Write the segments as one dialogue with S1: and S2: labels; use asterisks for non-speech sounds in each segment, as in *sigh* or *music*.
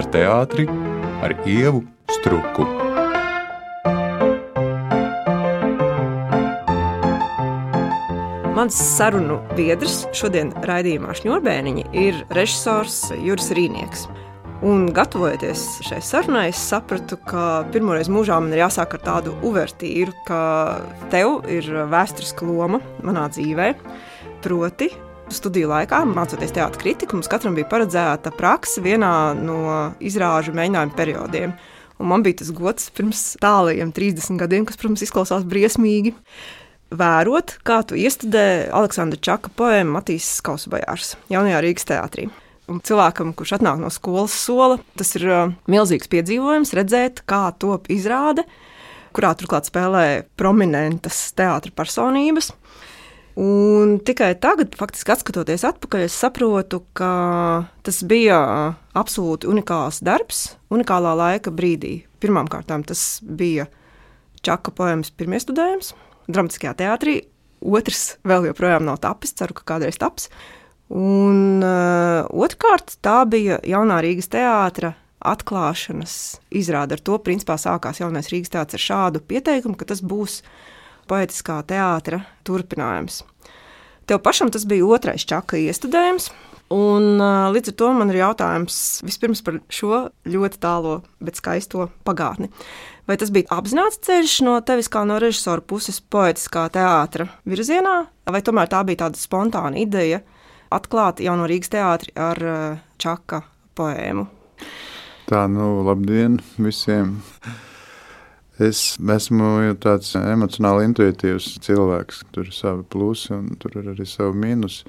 S1: par teātri ar ievu struku.
S2: Mans sarunu biedrs šodien raidījumā Šņurbēniņa ir režisors Juris Rīnieks. Un gatavojoties šai sarunai, es sapratu, ka pirmoreiz mūžā man ir jāsāk ar tādu uvertīru, ka tev ir vēsturiska loma manā dzīvē. Proti, studiju laikā, mācoties teātris kritiku, mums katram bija paredzēta praksa vienā no izrāžu mēģinājumu periodiem. Un man bija tas gods pirms tālajiem 30 gadiem, kas, protams, izklausās briesmīgi vērot, kā tu iestudē Aleksandra Čaka poēmu Matīs Kausbajārs jaunajā Rīgas teātrī. Un cilvēkam, kurš atnāk no skolas sola, tas ir uh, milzīgs piedzīvojums redzēt, kā top izrāde, kurā turklāt spēlē prominentas teātris personības. Un tikai tagad, faktiski skatoties atpakaļ, es saprotu, ka tas bija absolūti unikāls darbs, unikālā laika brīdī. Pirmkārt, tas bija Čaka poemas pirmie studējums, dramatiskajā teātrī. Otrs vēl joprojām nav tapis, ceru, ka kādreiz taps. Un uh, otrkārt, tā bija jaunā Rīgas teātra atklāšanas izrāde. Ar to principā sākās jaunais Rīgas teātris ar šādu pieteikumu, ka tas būs poetiskā teātra turpinājums. Tev pašam tas bija otrais čaka iestudējums. Un, līdz ar to man ir jautājums vispirms par šo ļoti tālo, bet skaisto pagātni. Vai tas bija apzināts ceļš no tevis kā no režisora puses poetiskā teātra virzienā, vai tomēr tā bija tāda spontāna ideja atklāt jauno Rīgas teātri ar Čaka poēmu?
S3: Tā, nu, labdien visiem! Es esmu tāds emocionāli intuitīvs cilvēks. Tur ir savi plusi un tur ir arī savi mīnusi.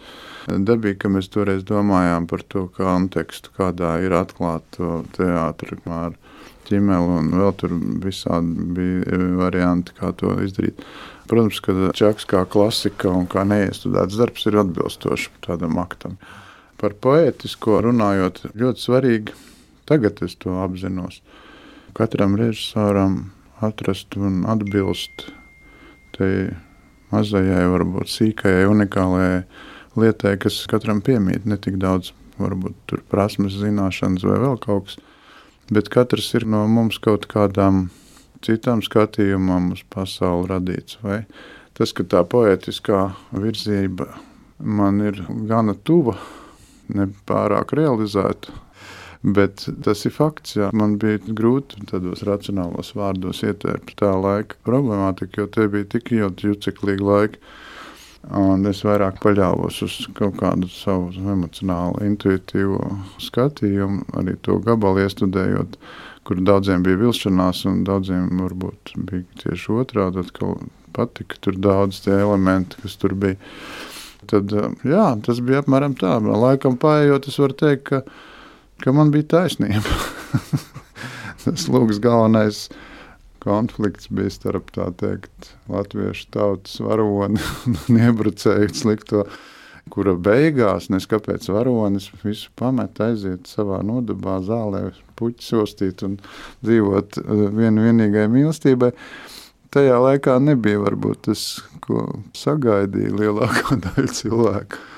S3: Dabīgi, ka mēs toreiz domājām par to kontekstu, kādā ir atklāta teātris ar ķimeli, un vēl tur visādi bija varianti, kā to izdarīt. Protams, ka čaks kā klasika un kā neiestudēts darbs ir atbilstošs tādam aktam. Par poētisko runājot, ļoti svarīgi, tagad es to apzinos. Katram režisoram atrast un atbilst tai mazajai, varbūt sīkajai, unikālajai lietai, kas katram piemīt. Ne tik daudz, varbūt tur prasmes, zināšanas vai vēl kaut kas bet katrs ir no mums kaut kādām citām skatījumam uz pasauli radīts. Vai tas, ka tā poetiskā virzība man ir gana tuva, ne pārāk realizēta. Bet tas ir fakts, ka man bija grūti tādos racionālos vārdos ietērpt tā laika problemātiku, jo tie bija tik ļoti juceklīgi laiki. Un es vairāk paļāvos uz kaut kādu savu emocionālu, intuitīvu skatījumu, arī to gabalu iestudējot, kur daudziem bija vilšanās, un daudziem varbūt bija tieši otrādi. Atkal patika tur daudz tie elementi, kas tur bija. Tad, jā, tas bija apmēram tā. Laikam paiet, es varu teikt, ka, ka man bija taisnība. *laughs* tas lūgs galvenais konflikts bija starp tā teikt latviešu tautas varoni un *laughs* iebrucēju slikto, kura beigās, nes kāpēc varonis visu pamet, aiziet savā nodabā zālē, puķi sostīt un dzīvot eh, vienu vienīgai mīlestībai. Tajā laikā nebija varbūt tas, ko sagaidīja lielākā *laughs* daļa cilvēku.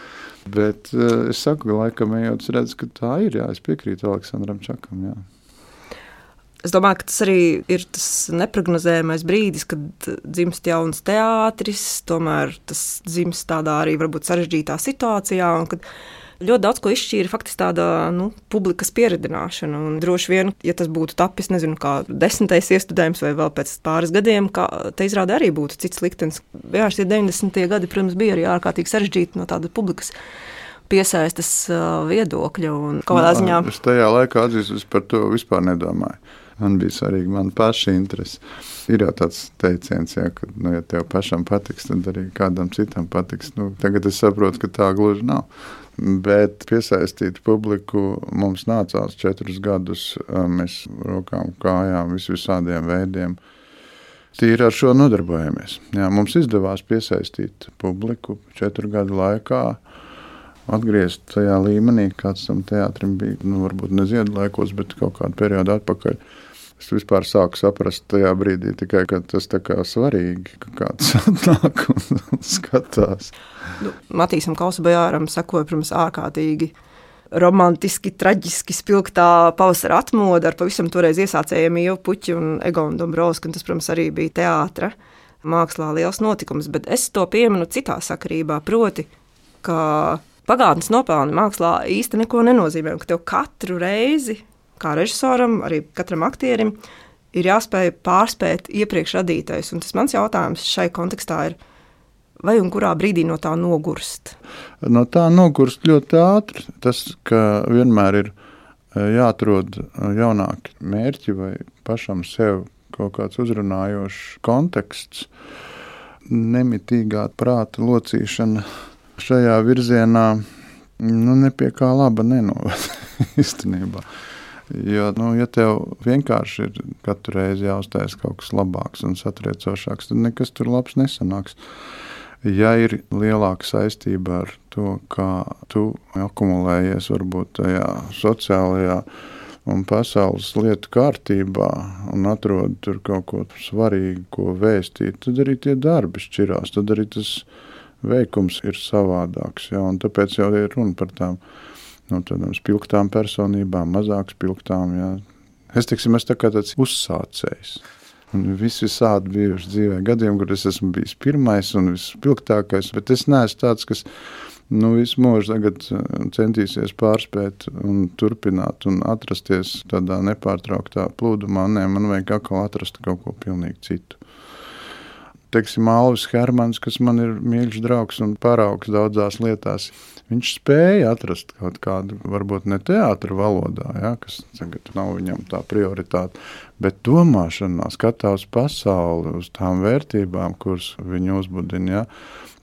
S3: Bet uh, es saku, ka laikam ejot, redzu, ka tā ir. Jā, es piekrītu Aleksandram Čakam. Jā.
S2: Es domāju, ka tas arī ir tas neparedzējamais brīdis, kad dzimst jauns teātris, tomēr tas dzimst tādā arī varbūt sarežģītā situācijā. Ļoti daudz ko izšķīra faktiski tāda nu, publikas pieredzināšana. Un droši vien, ja tas būtu tapis, nezinu, kā desmitais iestudējums vai vēl pēc pāris gadiem, te izrāda arī būtu cits liktenis. Jā, šie 90. gadi, protams, bija arī ārkārtīgi sarežģīti no tāda publikas piesaistes viedokļa. Kādā ziņā?
S3: Es tajā laikā atzīstu, es par to vispār nedomāju. Man bija svarīgi man paša interese. Ir jau tāds teiciens, ja, ka, nu, ja tev pašam patiks, tad arī kādam citam patiks. Nu, tagad es saprotu, ka tā gluži nav. Bet piesaistīt publiku mums nācās četrus gadus. Mēs rokām, kājām, vis visādiem veidiem. Tīri ar šo nodarbojamies. Jā, mums izdevās piesaistīt publiku četru gadu laikā atgriezt tajā līmenī, kāds tam teātrim bija. Nu, varbūt ne ziedu laikos, bet kaut kādu periodu atpakaļ. Es vispār sāku saprast tajā brīdī, tikai, ka tas ir svarīgi, ka kāds *laughs* atnāk un skatās.
S2: Nu, Matīsam Kausabajāram sekoja, protams, ārkārtīgi romantiski, traģiski spilgtā pavasara atmoda ar pavisam toreiz iesācējiem Ievu Puķu un Egonu Dombrovski, un tas, protams, arī bija teātra mākslā liels notikums, bet es to pieminu citā sakarībā, proti, ka pagātnes nopelni mākslā īsti neko nenozīmē, un ka tev katru reizi, kā režisoram, arī katram aktierim, ir jāspēj pārspēt iepriekš radītais, un tas mans jautājums šai kontekstā ir, vai un kurā brīdī no tā nogurst?
S3: No tā nogurst ļoti ātri. Tas, ka vienmēr ir e, jāatrod e, jaunāki mērķi vai pašam sev kaut kāds uzrunājošs konteksts, nemitīgā prāta locīšana šajā virzienā nu, nepie kā laba nenovada *laughs* īstenībā. Jo, nu, ja tev vienkārši ir katru reizi jāuztais kaut kas labāks un satriecošāks, tad nekas tur labs nesanāks. Ja ir lielāka saistība ar to, kā tu akumulējies varbūt tajā sociālajā un pasaules lietu kārtībā un atrod tur kaut ko svarīgu, ko vēstīt, tad arī tie darbi šķirās, tad arī tas veikums ir savādāks. Ja? Tāpēc jau ir runa par tām no nu, tādām spilgtām personībām, mazāk spilgtām. Ja? Es teiksim, es tā kā tāds uzsācējs. Un viss visādi bijuši dzīvē gadiem, kur es esmu bijis pirmais un vispilgtākais, bet es neesmu tāds, kas nu, visu mūžu uh, centīsies pārspēt un turpināt un atrasties tādā nepārtrauktā plūdumā. Nē, man vajag atkal atrast kaut ko pilnīgi citu. Teiksim, Alvis Hermans, kas man ir mīļš draugs un paraugs daudzās lietās, Viņš spēja atrast kaut kādu, varbūt ne teātris valodā, ja, kas tagad nav viņam tā prioritāte, bet domāšanā, skatā uz pasauli, uz tām vērtībām, kuras viņu uzbudina. Ja,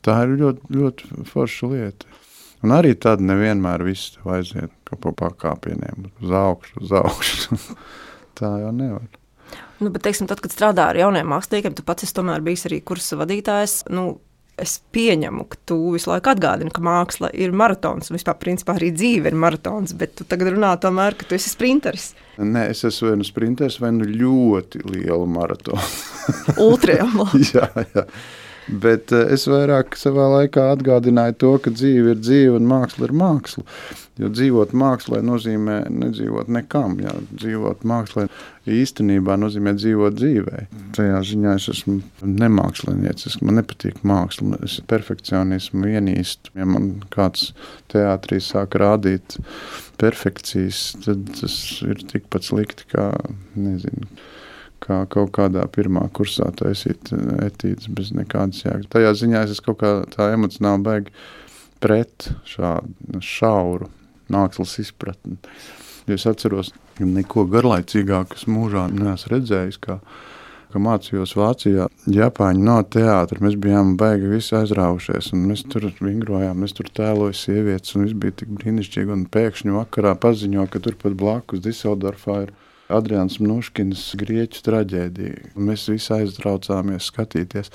S3: tā ir ļoti, ļoti forša lieta. Un arī tad nevienmēr viss aiziet pa pakāpieniem, uz augšu, uz augšu. *laughs* tā jau nevar.
S2: Nu, bet, teiksim, tad, kad strādā ar jauniem māksliniekiem, tu pats esi tomēr bijis arī kursa vadītājs. Nu, es pieņemu, ka tu visu laiku atgādini, ka māksla ir maratons. Vispār, principā, arī dzīve ir maratons, bet tu tagad runā tomēr, ka tu esi sprinteris.
S3: Nē, es esmu vai nu sprinteris, vai nu ļoti liela maratona.
S2: Ultrajā. *laughs*
S3: jā, jā. Bet eh, es vairāk savā laikā atgādināju to, ka dzīve ir dzīve un māksla ir māksla. Jo dzīvot mākslā nozīmē nedzīvot nekam. Jā. Dzīvot mākslā īstenībā nozīmē dzīvot dzīvē. Tajā ziņā es esmu nemāksliniecis. Man nepatīk māksla. Es perfekcionismu ienīstu. Ja man kāds teātrī sāk rādīt perfekcijas, tad tas ir tikpat slikti kā nezinu kā kaut kādā pirmā kursā taisīt eh, etīdes bez nekādas jēgas. Tajā ziņā es kaut kā tā emocionāli baigi pret šādu šauru mākslas izpratni. Es atceros, ka neko garlaicīgāku mūžā neesmu redzējis. Kā, ka mācījos Vācijā, Japāņu no teātra. Mēs bijām baigi visi aizraujušies, un mēs tur vingrojām, mēs tur tēlojām sievietes, un viss bija tik brīnišķīgi. Un pēkšņi vakarā paziņo, ka turpat blakus Diseldorfā ir Adrians Nuškins grieķu traģēdiju. Mēs visi aiztraucāmies skatīties.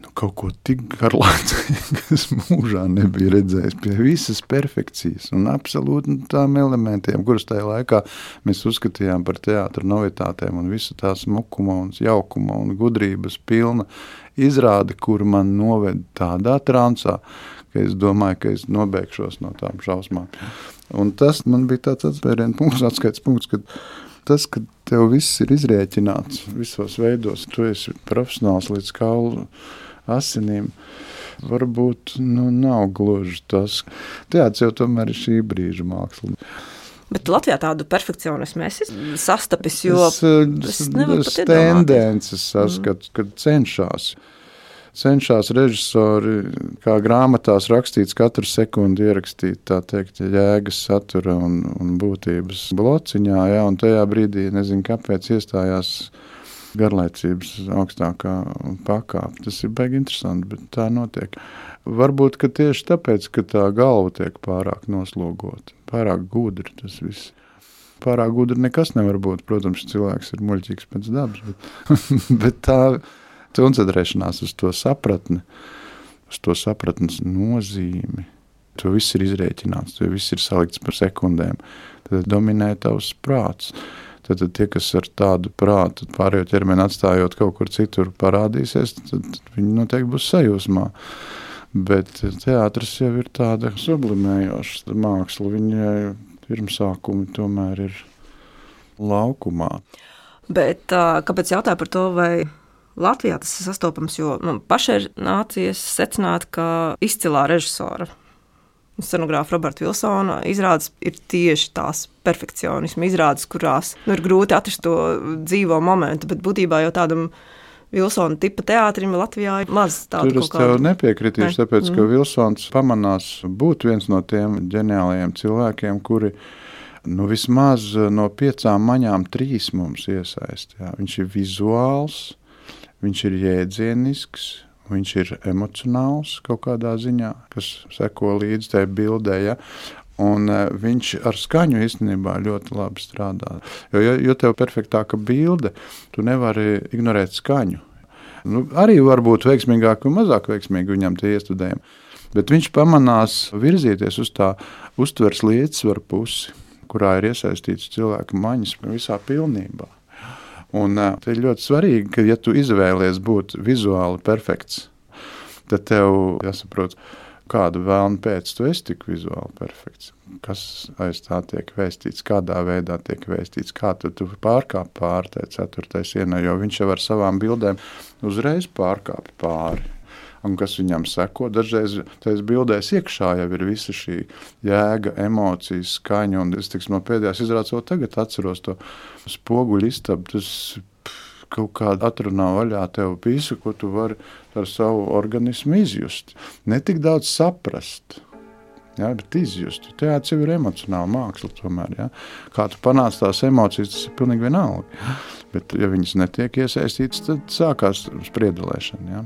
S3: Nu, kaut ko tik garlaicīgu, kas *laughs* mūžā nebija redzējis, pie visas perfekcijas un absolūti tām elementiem, kurus tajā laikā mēs uzskatījām par teātra novitātēm un visu tā smukuma un jaukuma un gudrības pilna izrāde, kur man noved tādā transā, ka es domāju, ka es nobeigšos no tām šausmām. Un tas man bija tāds atspērienu punkts, atskaits punkts, kad tas, ka tev viss ir izrēķināts visos veidos, tu esi profesionāls līdz kaulu asinīm. Varbūt nu, nav gluži tas. Teātris jau tomēr ir šī brīža māksla.
S2: Bet Latvijā tādu perfekcionismu es sastapis, jo
S3: es, es, es tendences saskatu, mm. kad cenšas cenšas režisori, kā grāmatās rakstīts, katru sekundi ierakstīt tā teikt, jēgas, satura un, un būtības blociņā. Jā, un tajā brīdī nezinu, kāpēc iestājās garlaicības augstākā pakāpe. Tas ir baigi interesanti, bet tā notiek. Varbūt tieši tāpēc, ka tā galva tiek pārāk noslogota, pārāk gudra tas viss. Pārāk gudri nekas nevar būt. Protams, cilvēks ir muļķīgs pēc dabas, bet, *laughs* bet tā koncentrēšanās uz to sapratni, uz to sapratnes nozīmi. To viss ir izrēķināts, to viss ir salikts par sekundēm. Tad dominē tavs prāts. Tad, tad tie, kas ar tādu prātu pārējo ķermeni atstājot kaut kur citur, parādīsies, tad viņi noteikti būs sajūsmā. Bet teātris jau ir tāda sublimējoša māksla. Viņai pirmsākumi tomēr ir laukumā.
S2: Bet kāpēc jautāju par to, vai Latvijā tas ir sastopams? Jo man pašai ir nācies secināt, ka izcilā režisora scenogrāfa Roberta Vilsona izrādes ir tieši tās perfekcionisma izrādes, kurās nu, ir grūti atrast to dzīvo momentu, bet būtībā jau tādam Vilsona tipa teātrim Latvijā ir maz tādu.
S3: Tur es tev nepiekritīšu, ne? tāpēc, ka mm. Vilsons pamanās būt viens no tiem ģeniālajiem cilvēkiem, kuri nu, vismaz no piecām maņām trīs mums iesaist. Jā. Viņš ir vizuāls, viņš ir jēdzienisks, viņš ir emocionāls kaut kādā ziņā, kas seko līdzi tai bildē. Ja? Un uh, viņš ar skaņu īstenībā ļoti labi strādā. Jo, jo, jo tev ir perfektāka bilde, tu nevari ignorēt skaņu. Nu, arī var būt veiksmīgāk un mazāk veiksmīgi viņam tie iestudējumi. Bet viņš pamanās virzīties uz tā uztveres līdzsvaru pusi, kurā ir iesaistīts cilvēka maņas visā pilnībā. Un uh, ir ļoti svarīgi, ka, ja tu izvēlies būt vizuāli perfekts, tad tev jāsaprot, kādu vēlmu pēc tu esi tik vizuāli perfekts. Kas aiz tā tiek vēstīts, kādā veidā tiek vēstīts, kā tu, tu pārkāp pāri tai ceturtais ienai, jo viņš jau ar savām bildēm uzreiz pārkāpj pāri un kas viņam seko. Dažreiz tajās bildēs iekšā jau ir visa šī jēga, emocijas, skaņa. Un es tiksim, no pēdējās izrādes vēl tagad atceros to spoguļu istabu. Tas kaut kādā atrunā vaļā tev visu, ko tu vari ar savu organismu izjust. Ne tik daudz saprast. Ja, bet izjust. Teātris jau ir emocionāla māksla. Tomēr, ja. Kā tu panāc tās emocijas, tas ir pilnīgi vienalga. Bet, ja viņas netiek iesaistītas, tad sākās spriedelēšana. Ja.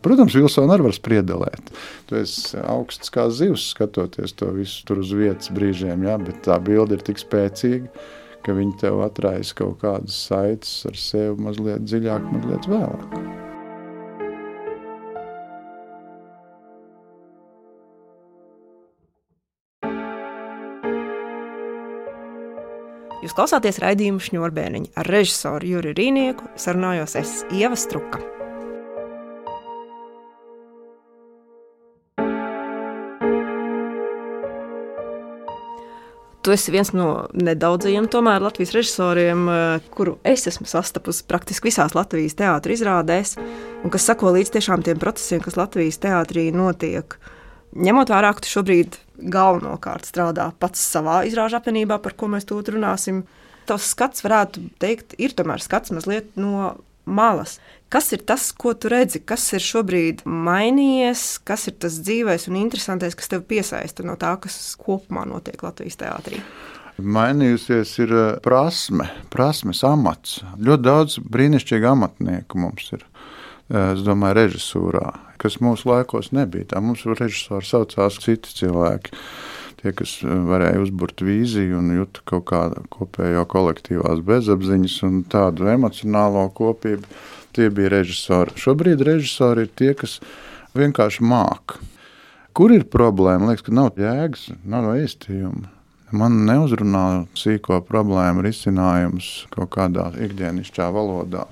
S3: Protams, Vilsona arī var spriedelēt. Tu esi augsts kā zivs, skatoties to visu tur uz vietas brīžiem, ja? bet tā bilde ir tik spēcīga, ka viņi tev atraisa kaut kādas saites ar sevi mazliet dziļāk, mazliet vēlāk.
S2: Jūs klausāties raidījumu šņurbēniņu ar režisoru Juri Rīnieku, sarunājos es Ieva Struka. Tu esi viens no nedaudzajiem tomēr, Latvijas režisoriem, eh, kuru es esmu sastapusi praktiski visās Latvijas teātris izrādēs, un kas sako līdz tiešām tiem procesiem, kas Latvijas teātrī notiek. Ņemot vērā, ka tu šobrīd galvenokārt strādā pats savā izrāžu apvienībā, par ko mēs tūlīt runāsim, tavs skats varētu teikt, ir tomēr skats mazliet no malas. Kas ir tas, ko tu redzi, kas ir šobrīd mainījies, kas ir tas dzīvais un interesantais, kas tev piesaista no tā, kas kopumā notiek Latvijas teātrī?
S3: Mainījusies ir eh, prasme, prasmes amats. Ļoti daudz brīnišķīgu amatnieku mums ir. Eh, es domāju, režisūrā, kas mūsu laikos nebija. Tā mums režisori saucās citi cilvēki tie, kas eh, varēja uzburt vīziju un jūt kaut kādu kopējo kolektīvās bezapziņas un tādu emocionālo kopību tie bija režisori. Šobrīd režisori ir tie, kas vienkārši māca. Kur ir problēma? Liekas, ka nav jēgas, nav vēstījuma. Man neuzrunā sīko problēmu risinājumus kaut kādā ikdienišķā valodā.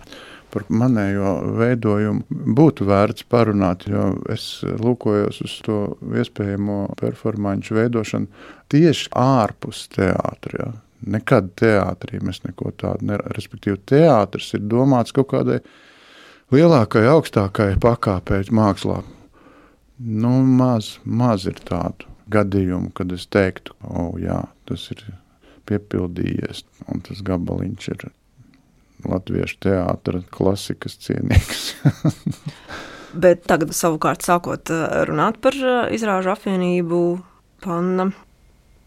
S3: Par manējo veidojumu būtu vērts parunāt, jo es lūkojos uz to iespējamo performāņu veidošanu tieši ārpus teātris. Ja. Nekad teātrī mēs neko tādu nedarām. Respektīvi, teātris ir domāts kaut kādai lielākai, augstākai pakāpei mākslā. Nu, maz, maz ir tādu gadījumu, kad es teiktu, ka oh, jā, tas ir piepildījies, un tas gabaliņš ir latviešu teātris, klasikas cienīgs. *laughs*
S2: Bet tagad, savukārt, sākot eh, runāt par eh, izrāžu apvienību, Panna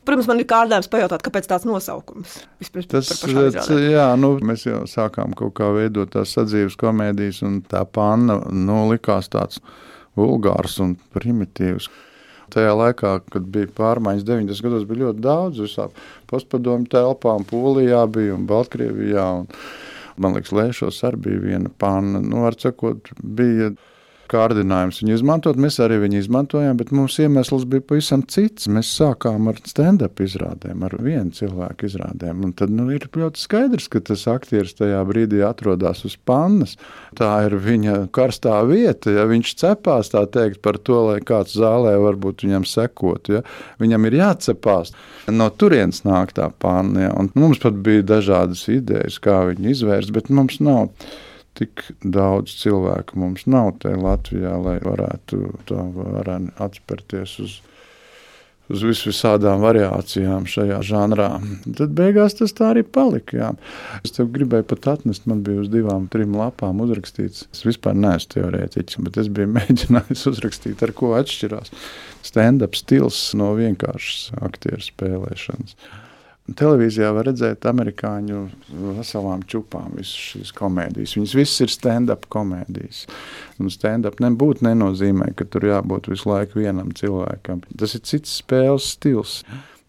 S2: Protams, man ir kārdinājums pajautāt, kāpēc tāds nosaukums
S3: vispirms tas, jā, nu, mēs jau sākām kaut kā veidot tās sadzīves komēdijas, un tā panna nu, likās tāds vulgārs un primitīvs. Tajā laikā, kad bija pārmaiņas 90. gados, bija ļoti daudz visām postpadomu telpām, Polijā bija un Baltkrievijā. Un, man liekas, Lēšos arī bija viena panna. Nu, ar sakot, bija kārdinājums viņu izmantot. Mēs arī viņu izmantojām, bet mums iemesls bija pavisam cits. Mēs sākām ar stand-up izrādēm, ar vienu cilvēku izrādēm. Un tad nu, ir ļoti skaidrs, ka tas aktieris tajā brīdī atrodas uz pannas. Tā ir viņa karstā vieta. Ja viņš cepās teikt, par to, lai kāds zālē varbūt viņam sekot, ja? viņam ir jācepās. No turienes nāk tā panna. Ja? Un mums pat bija dažādas idejas, kā viņu izvērst, bet mums nav tik daudz cilvēku mums nav te Latvijā, lai varētu tā varētu atspērties uz, uz visvisādām variācijām šajā žanrā. Tad beigās tas tā arī palika. Jā. Es tev gribēju pat atnest, man bija uz divām, trim lapām uzrakstīts. Es vispār neesmu teorētiķis, bet es biju *laughs* mēģinājis uzrakstīt, ar ko atšķirās stand-up stils no vienkāršas aktieru spēlēšanas. Televīzijā var redzēt amerikāņu veselām čūpām, visas šīs komēdijas. Viņas visas ir stand-up komēdijas. Un stand-up nebūtu nenozīmē, ka tur jābūt visu laiku vienam cilvēkam. Tas ir cits spēles stils,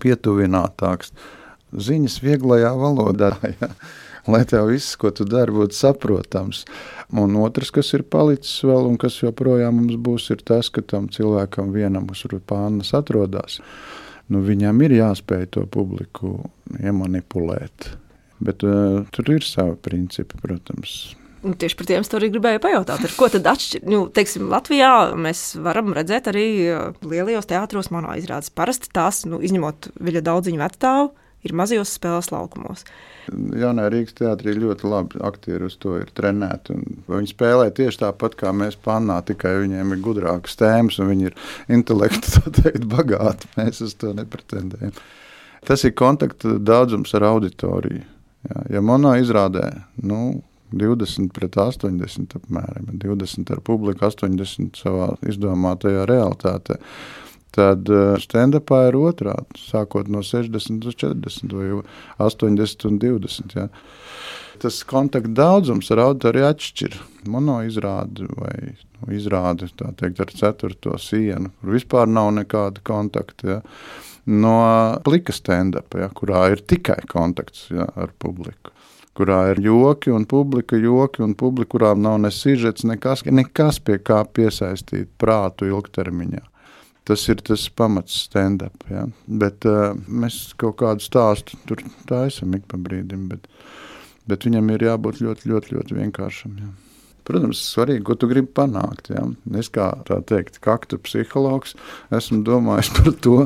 S3: pietuvinātāks. Ziņas vieglajā valodā. *laughs* Ja? Lai tev viss, ko tu dari, būtu saprotams. Un otrs, kas ir palicis vēl, un kas joprojām mums būs, ir tas, ka tam cilvēkam vienam uz pānas atrodas nu, viņam ir jāspēj to publiku iemanipulēt. Bet uh, tur ir savi principi, protams.
S2: Un tieši par tiem arī gribēju pajautāt, ko tad atšķiras. Nu, teiksim, Latvijā mēs varam redzēt arī eh, lielajos teātros, manā izrādās. Parasti tās, nu, izņemot viņa daudziņu vecstāvu, ir mazajos spēles laukumos.
S3: Jaunā Rīgas teātrī ļoti labi aktieri uz to ir trenēti. Viņi spēlē tieši tāpat kā mēs pannā, tikai viņiem ir gudrākas tēmas un viņi ir intelekti *laughs* teikt, bagāti. Mēs uz to nepretendējam. Tas ir kontakta daudzums ar auditoriju. Jā, ja monā izrādē nu, 20 pret 80, apmēram 20 ar publiku, 80 savā izdomātajā realitātē Tad eh, stand-upā ir otrādi, sākot no 60 līdz 40 vai 80 un 20. Ja. Tas kontaktu daudzums ar auditoriju atšķir. Mono izrādi vai nu, izrādi teikt, ar ceturto sienu, kur vispār nav nekāda kontakta. Ja. No plika stand-upa, ja, kurā ir tikai kontakts ja, ar publiku kurā ir joki un publika, joki un publika, kurām nav ne sižets, nekas, nekas pie kā piesaistīt prātu ilgtermiņā. Tas ir tas pamats stand-up. Ja? Bet uh, mēs kaut kādu stāstu tur taisām ik pa brīdim, bet, bet viņam ir jābūt ļoti, ļoti, ļoti vienkāršam. Ja? Protams, svarīgi, ko tu gribi panākt. Ja? Es kā tā teikt, kaktu psihologs, esmu domājis *laughs* par to,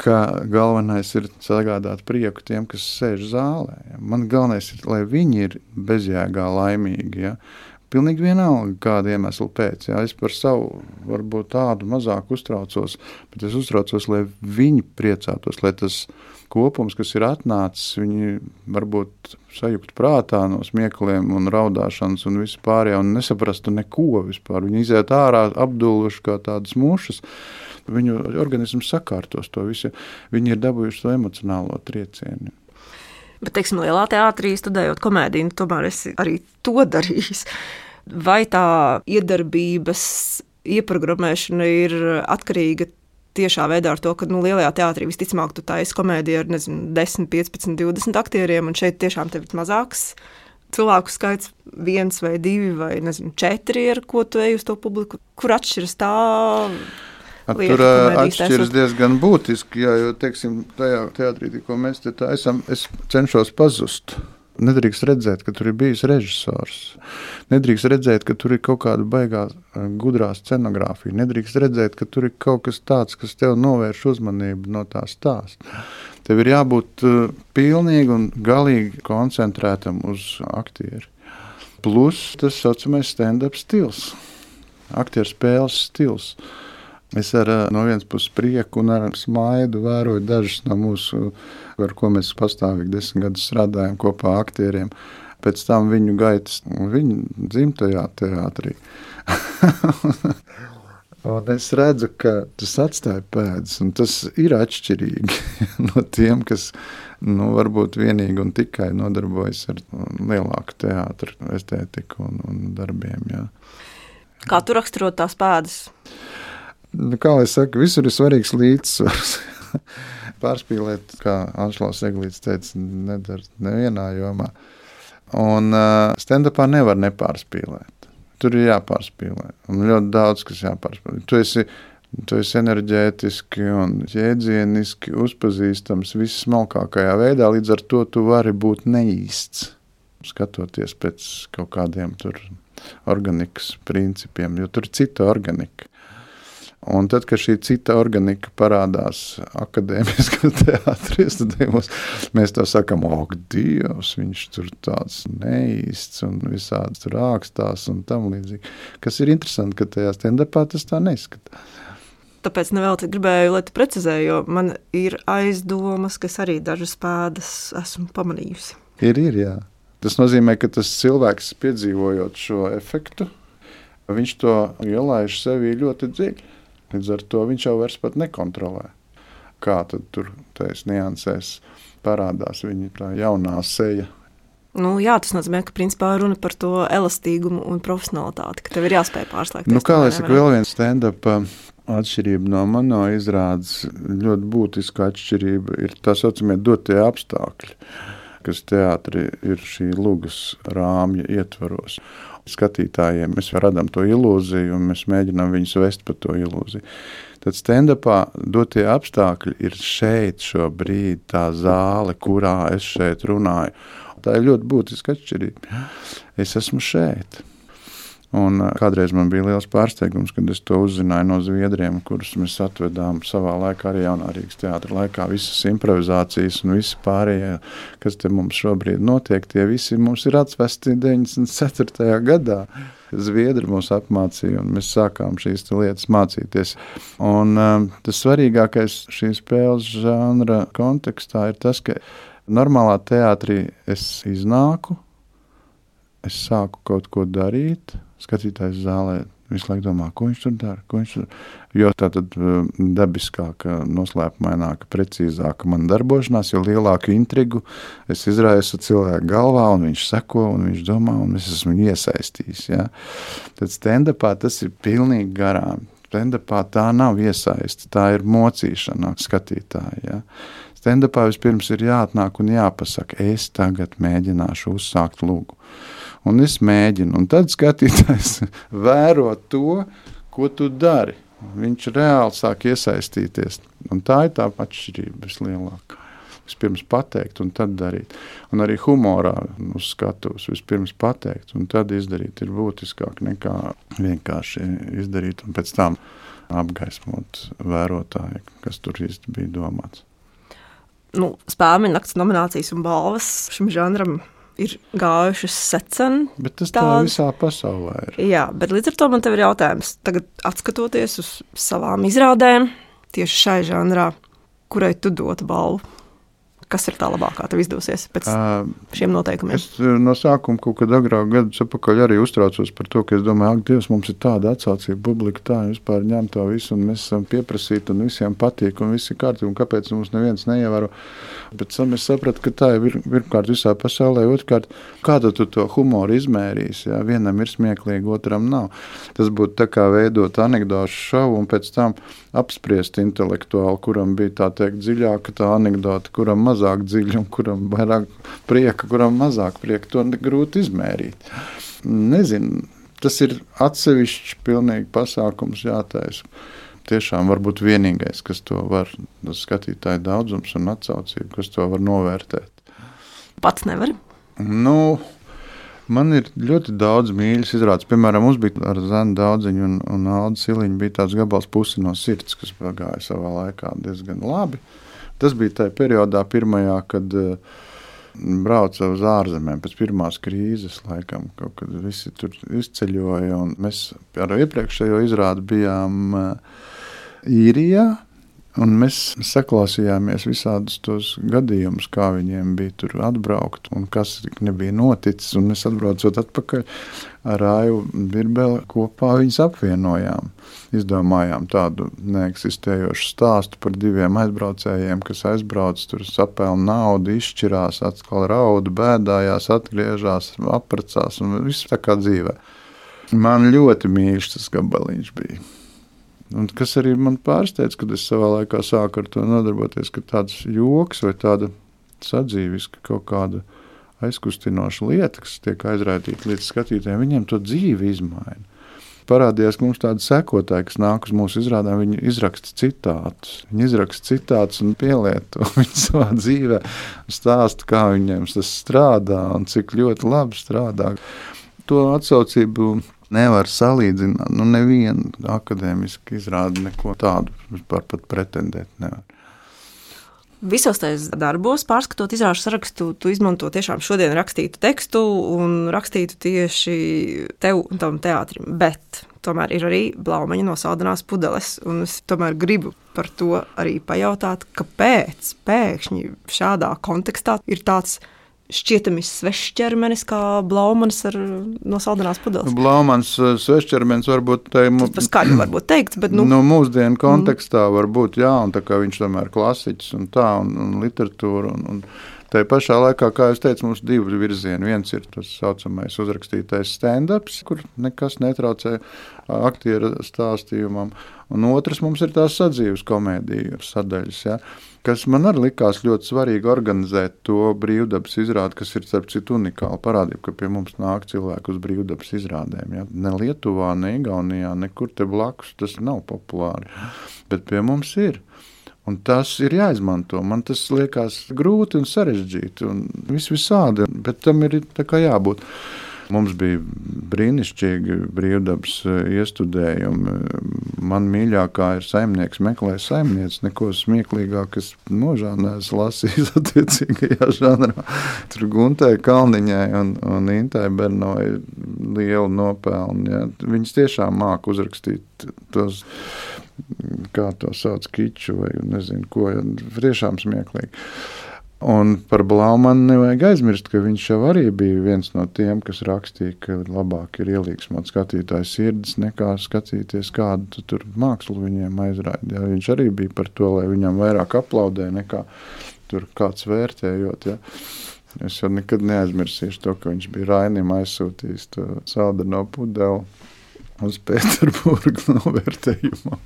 S3: ka galvenais ir sagādāt prieku tiem, kas sēž zālē. Ja? Man galvenais ir, lai viņi ir bezjēgā laimīgi. Ja? Pilnīgi vienalga, kāda iemesla pēc. Jā. Es par savu varbūt tādu mazāk uztraucos, bet es uztraucos, lai viņi priecātos, lai tas kopums, kas ir atnācis, viņi varbūt sajūgt prātā no smiekliem un raudāšanas un vispārējā un nesaprastu neko vispār. Viņi iziet ārā apduluši kā tādas mušas. Viņu organisms sakārtos to visu. Viņi ir dabūjuši to emocionālo triecienu.
S2: Bet, teiksim, lielā teātrī studējot komēdiju, nu, tomēr es arī to darīju. Vai tā iedarbības ieprogrammēšana ir atkarīga tiešā veidā ar to, ka nu, lielajā teātrī visticamāk tu taisi komēdiju ar nezinu, 10, 15, 20 aktieriem, un šeit tiešām tev ir mazāks cilvēku skaits, viens vai divi vai nezinu, četri, ar ko tu ej uz to publiku. Kur atšķiras tā?
S3: Lieta, Tur atšķiras diezgan būtiski, jā, jo teiksim, tajā teātrī, ko mēs te esam, es cenšos pazust. Nedrīkst redzēt, ka tur ir bijis režisors. Nedrīkst redzēt, ka tur ir kaut kāda baigā gudrā scenogrāfija. Nedrīkst redzēt, ka tur ir kaut kas tāds, kas tev novērš uzmanību no tā stāsta. Tev ir jābūt pilnīgi un galīgi koncentrētam uz aktieru. Plus tas saucamais stand-up stils, aktieru spēles stils. Es ar no vienas puses prieku un ar smaidu vēroju dažus no mūsu, ar ko mēs pastāvīgi desmit gadus strādājam kopā ar aktieriem. Pēc tam viņu gaitas viņu dzimtajā teātrī. *laughs* Un es redzu, ka tas atstāja pēdas, un tas ir atšķirīgi *laughs* no tiem, kas nu, varbūt vienīgi un tikai nodarbojas ar lielāku teātru estētiku un, un darbiem. Jā.
S2: Kā tu raksturot tās pēdas?
S3: Nu, kā lai saka, visur ir svarīgs līdzsvars. *laughs* Pārspīlēt, kā Anšlaus Eglīts teica, nedara nevienā jomā. Un uh, stand-upā nevar nepārspīlēt. tur ir jāpārspīlē. Un ļoti daudz kas jāpārspīlē. Tu esi, tu esi enerģētiski un jēdzieniski uzpazīstams vissmalkākajā veidā, līdz ar to tu vari būt neīsts. Skatoties pēc kaut kādiem tur organikas principiem, jo tur ir cita organika. Un tad, kad šī cita organika parādās akadēmiskā *laughs* teātris, tad mums, mēs tā sakām, ak, Dievs, viņš tur tāds neīsts un visādi tur ākstās un tam līdzīgi. Kas ir interesanti, ka tajā stand-upā tas tā neizskatās.
S2: Tāpēc nevēl gribēju, lai tu precizēji, jo man ir aizdomas, ka es arī dažas pēdas esmu pamanījusi.
S3: Ir, ir, jā. Tas nozīmē, ka tas cilvēks piedzīvojot šo efektu, viņš to ielaiž sevī ļoti dziļi. Līdz ar to viņš jau vairs nekontrolē. Kā tad tur tajās niansēs parādās viņa tā jaunā seja.
S2: Nu, jā, tas nozīmē, ka principā runa par to elastīgumu un profesionalitāti, ka tev ir jāspēj pārslēgties.
S3: Nu, kā lai saka, vēl viens stand-up uh, atšķirība no mano izrādes, ļoti būtiska atšķirība ir tā saucamie dotie apstākļi, kas teātrī ir šī lugas rāmja ietvaros skatītājiem. Mēs radām to ilūziju, un mēs mēģinām viņus vest pa to ilūziju. Tad stand-upā dotie apstākļi ir šeit, šobrīd, tā zāle, kurā es šeit runāju. Tā ir ļoti būtiska atšķirība. Es esmu šeit. Un kādreiz man bija liels pārsteigums, kad es to uzzināju no zviedriem, kurus mēs atvedām savā laikā, arī jaunā Rīgas laikā. Visas improvizācijas un visi pārējie, kas te mums šobrīd notiek, tie visi mums ir atvesti 94. gadā. Zviedri mūs apmācīja, un mēs sākām šīs lietas mācīties. Un, um, tas svarīgākais šīs spēles žanra kontekstā ir tas, ka normālā teātrī es iznāku, es sāku kaut ko darīt, skatītājs zālē visu laiku domā, ko viņš tur dara. Viņš tur... Jo tā tad uh, dabiskāka, noslēpumaināka, precīzāka man darbošanās, jo lielāku intrigu es izraisu cilvēku galvā, un viņš seko, un viņš domā, un es esmu iesaistījis. Ja? Tad stand-upā tas ir pilnīgi garām. Stand-upā tā nav iesaiste, tā ir mocīšana skatītāja. Ja? Stand-upā vispirms ir jāatnāk un jāpasaka, es tagad mēģināšu uzsākt lūgu un es mēģinu. Un tad skatītājs *laughs* vēro to, ko tu dari. Viņš reāli sāk iesaistīties. Un tā ir tā atšķirība vislielākā. Vispirms pateikt, un tad darīt. Un arī humorā uz skatuves vispirms pateikt, un tad izdarīt ir būtiskāk nekā vienkārši izdarīt un pēc tam apgaismot vērotāju, kas tur īsti bija domāts.
S2: Nu, Spēļu nakts nominācijas un balvas šim žanram ir gājušas secen.
S3: Bet tas tā tās... visā pasaulē ir.
S2: Jā, bet līdz ar to man ir jautājums. Tagad, skatoties uz savām izrādēm, tieši šai žanrā, kurai tu dotu balvu? Kas ir tā labākā, tev izdosies pēc uh, šiem noteikumiem?
S3: Es no sākuma kaut kad agrāk, gadus atpakaļ, arī uztraucos par to, ka es domāju, ak, Dievs, mums ir tāda atsaucība, publika tā, vispār ņem to visu, un mēs esam pieprasīti, un visiem patīk, un viss ir kārtībā, un kāpēc mums neviens neievēro. Bet tam es sapratu, ka tā ir pirmkārt visā pasaulē, otrkārt, kāda tu to humoru izmērīsi. Ja? Vienam ir smieklīgi, otram nav. Tas būtu tā kā veidot anekdošu šovu un pēc tam apspriest intelektuāli, kuram bija tā teikt dziļāka tā anekdota, kuram mazāk dziļa un kuram vairāk prieka, kuram mazāk prieka. To grūti izmērīt. Nezinu, tas ir atsevišķs pilnīgi pasākums jātaisa tiešām varbūt vienīgais, kas to var, tas skatītāju daudzums un atsaucība, kas to var novērtēt.
S2: Pats nevar?
S3: Nu, Man ir ļoti daudz mīļas izrādes. Piemēram, mums bija ar Zanu daudziņu un, un Aldu Siliņu bija tāds gabals pusi no sirds, kas pagāja savā laikā diezgan labi. Tas bija tajā periodā, pirmajā, kad uh, brauca uz ārzemēm pēc pirmās krīzes, laikam, kad visi tur izceļoja. Mēs ar iepriekšējo izrādi bijām īrijā. Un mēs saklausījāmies visādus tos gadījumus, kā viņiem bija tur atbraukt un kas nebija noticis. Un mēs atbraucot atpakaļ ar Rāju Birbeli kopā viņus apvienojām. Izdomājām tādu neeksistējošu stāstu par diviem aizbraucējiem, kas aizbrauc, tur sapēl naudu, izšķirās, atkal raudu, bēdājās, atgriežas, apprecās un viss tā kā dzīvē. Man ļoti mīļš tas gabaliņš bija. Un kas arī man pārsteidz, kad es savā laikā sāku ar to nodarboties, ka tāds joks vai tāda sadzīviska kaut kāda aizkustinoša lieta, kas tiek aizrādīta līdz skatītājiem, viņiem to dzīvi izmaina. Parādījās, ka mums tādi sekotāji, kas nāk uz mūsu izrādēm, viņi izraksta citātus. Viņi izraksta citātus un pielieto *laughs* viņu savā dzīvē, stāsta, kā viņiem tas strādā un cik ļoti labi strādā. To atsaucību nevar salīdzināt. Nu, neviena akadēmiska izrāda neko tādu vispār pat pretendēt nevar.
S2: Visos tajos darbos, pārskatot izrāžu sarakstu, tu izmanto tiešām šodien rakstītu tekstu un rakstītu tieši tev un tam teātrim. Bet tomēr ir arī blaumaņa no saldinās pudeles. Un es tomēr gribu par to arī pajautāt, kāpēc pēkšņi šādā kontekstā ir tāds šķietami svešs ķermenis, kā Blaumans ar no saldinās pudeles.
S3: Blaumans eh, svešs ķermenis varbūt te,
S2: Tas par skaļu varbūt teikt, bet nu.
S3: Nu, mūsdienu kontekstā mm. varbūt jā, un tā kā viņš tomēr klasiķis un tā, un, un literatūra, un, un Tā pašā laikā, kā jau teicu, mums ir divi virzieni. Viens ir tas tā saucamais uzrakstītais stand-ups, kur nekas netraucē aktieru stāstījumam, un otrs mums ir tās sadzīves komēdijas sadaļas. Ja? kas man arī likās ļoti svarīgi organizēt to brīvdabas izrādi, kas ir starp citu unikāla parādība, ka pie mums nāk cilvēki uz brīvdabas izrādēm. Ja? Ne Lietuvā, ne Igaunijā, nekur te blakus tas nav populāri, bet pie mums ir. Un tas ir jāizmanto. Man tas liekas grūti un sarežģīti un vis visādi, bet tam ir jābūt. Mums bija brīnišķīgi brīvdabas eh, iestudējumi. Man mīļākā ir saimnieks, meklē saimnieci. Neko smieklīgāk, kas nožānēs lasījis *laughs* attiecīgajā žanrā. Tur Guntai Kalniņai un, un Intai Bernovai lielu nopelnu. Ja. Viņas tiešām māk uzrakstīt tos kā to sauc, kiču vai nezinu, ko. Tiešām smieklīgi. Un par Blaumanu nevajag aizmirst, ka viņš jau arī bija viens no tiem, kas rakstīja, ka labāk ir ielīgsmot skatītāju sirdis, nekā skatīties, kādu tur mākslu viņiem aizrādīja. Ja, viņš arī bija par to, lai viņam vairāk aplaudē, nekā tur kāds vērtējot. Ja. Es jau nekad neaizmirsīšu to, ka viņš bija Rainim aizsūtījis to saldu no pudeli uz Pēterburgas *laughs* novērtējumam.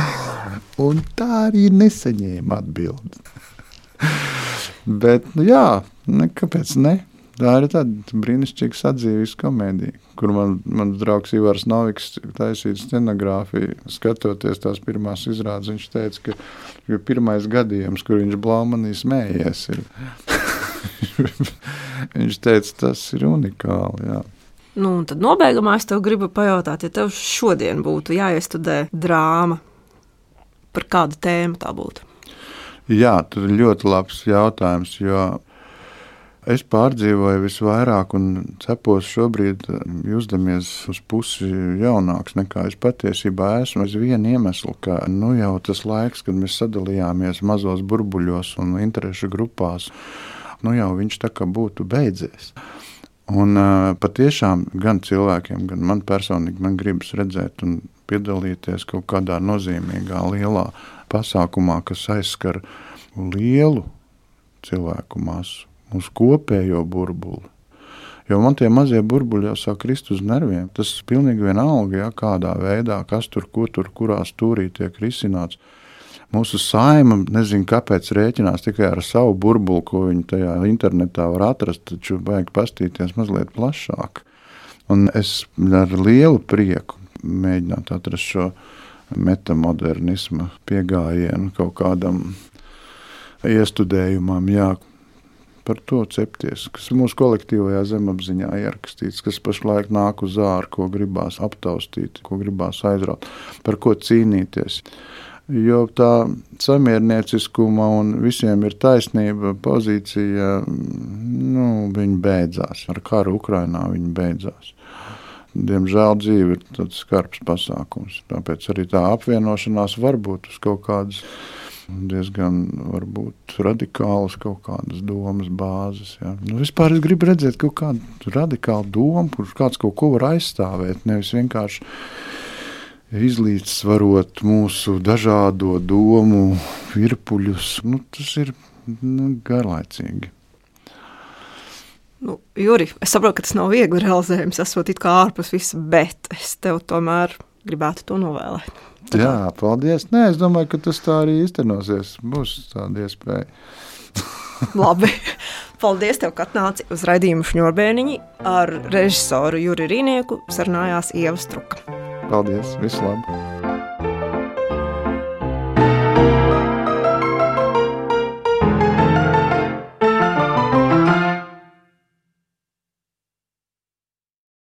S3: *laughs* Un tā arī nesaņēma atbildi. *laughs* Bet, nu, jā, ne, kāpēc ne? Tā ir tāda brīnišķīga sadzīves komēdija, kur man, mans draugs Ivars Noviks taisīja scenogrāfiju. Skatoties tās pirmās izrādes, viņš teica, ka ir pirmais gadījums, kur viņš blaumanī smējies. *laughs* viņš teica, tas ir unikāli. Jā.
S2: Nu, tad nobeigumā es tev gribu pajautāt, ja tev šodien būtu jāiestudē drāma, par kādu tēmu tā būtu?
S3: Jā, tas ir ļoti labs jautājums. Es pārdzīvoju visvairāk, un cepos šobrīd, jūtamies uz pusi jaunāks nekā es patiesībā esmu. Es vienu iemeslu, ka nu, jau tas laiks, kad mēs sadalījāmies mazos burbuļos un interešu grupās, nu, jau viņš tā kā būtu beidzies. Un uh, patiešām gan cilvēkiem, gan man personīgi, man gribas redzēt un piedalīties kaut kādā nozīmīgā, lielā pasākumā, kas aizskar lielu cilvēku masu, mūsu kopējo burbuli. Jo man tie mazie burbuļi jau sāk krist uz nerviem. Tas ir pilnīgi vienalga, ja, kādā veidā, kas tur, kur tur, kurā stūrī tiek risināts. Mūsu saima nezinu, kāpēc rēķinās tikai ar savu burbuli, ko viņi tajā internetā var atrast, taču vajag pastīties mazliet plašāk. Un es ar lielu prieku mēģinātu atrast šo metamodernismu pieejamību kaut kādam iestudējumam. Jā, par to cepties, kas mūsu kolektīvajā zemapziņā ierakstīts, kas pašlaik nāk uz ārā, ko gribās aptaustīt, ko gribās aizraut, par ko cīnīties. Jo tā samiernieciskuma un visiem ir taisnība pozīcija, nu, viņa beidzās. Ar karu Ukrainā viņa beidzās. Diemžēl dzīve ir tāds skarbs pasākums. Tāpēc arī tā apvienošanās var būt uz kaut kādas diezgan varbūt, radikālas kaut kādas domas bāzes. Ja. Nu, vispār es gribu redzēt kaut kādu radikālu domu, kurš kāds kaut ko var aizstāvēt. Nevis vienkārši izlīdzsvarot mūsu dažādo domu virpuļus. Nu, tas ir nu, garlaicīgi.
S2: Nu, Juri, es saprotu, ka tas nav viegli realizējams, esot it kā ārpus visa, bet es tev tomēr gribētu to novēlēt.
S3: Jā, paldies. Nē, es domāju, ka tas tā arī īstenosies. Būs tāda iespēja. *laughs*
S2: Labi. Paldies, tev, ka atnāci uz raidījumu šņurbēniņi. Ar režisoru Juri Rīnieku sarunājās Ieva Struka.
S3: Paldies, visu labu!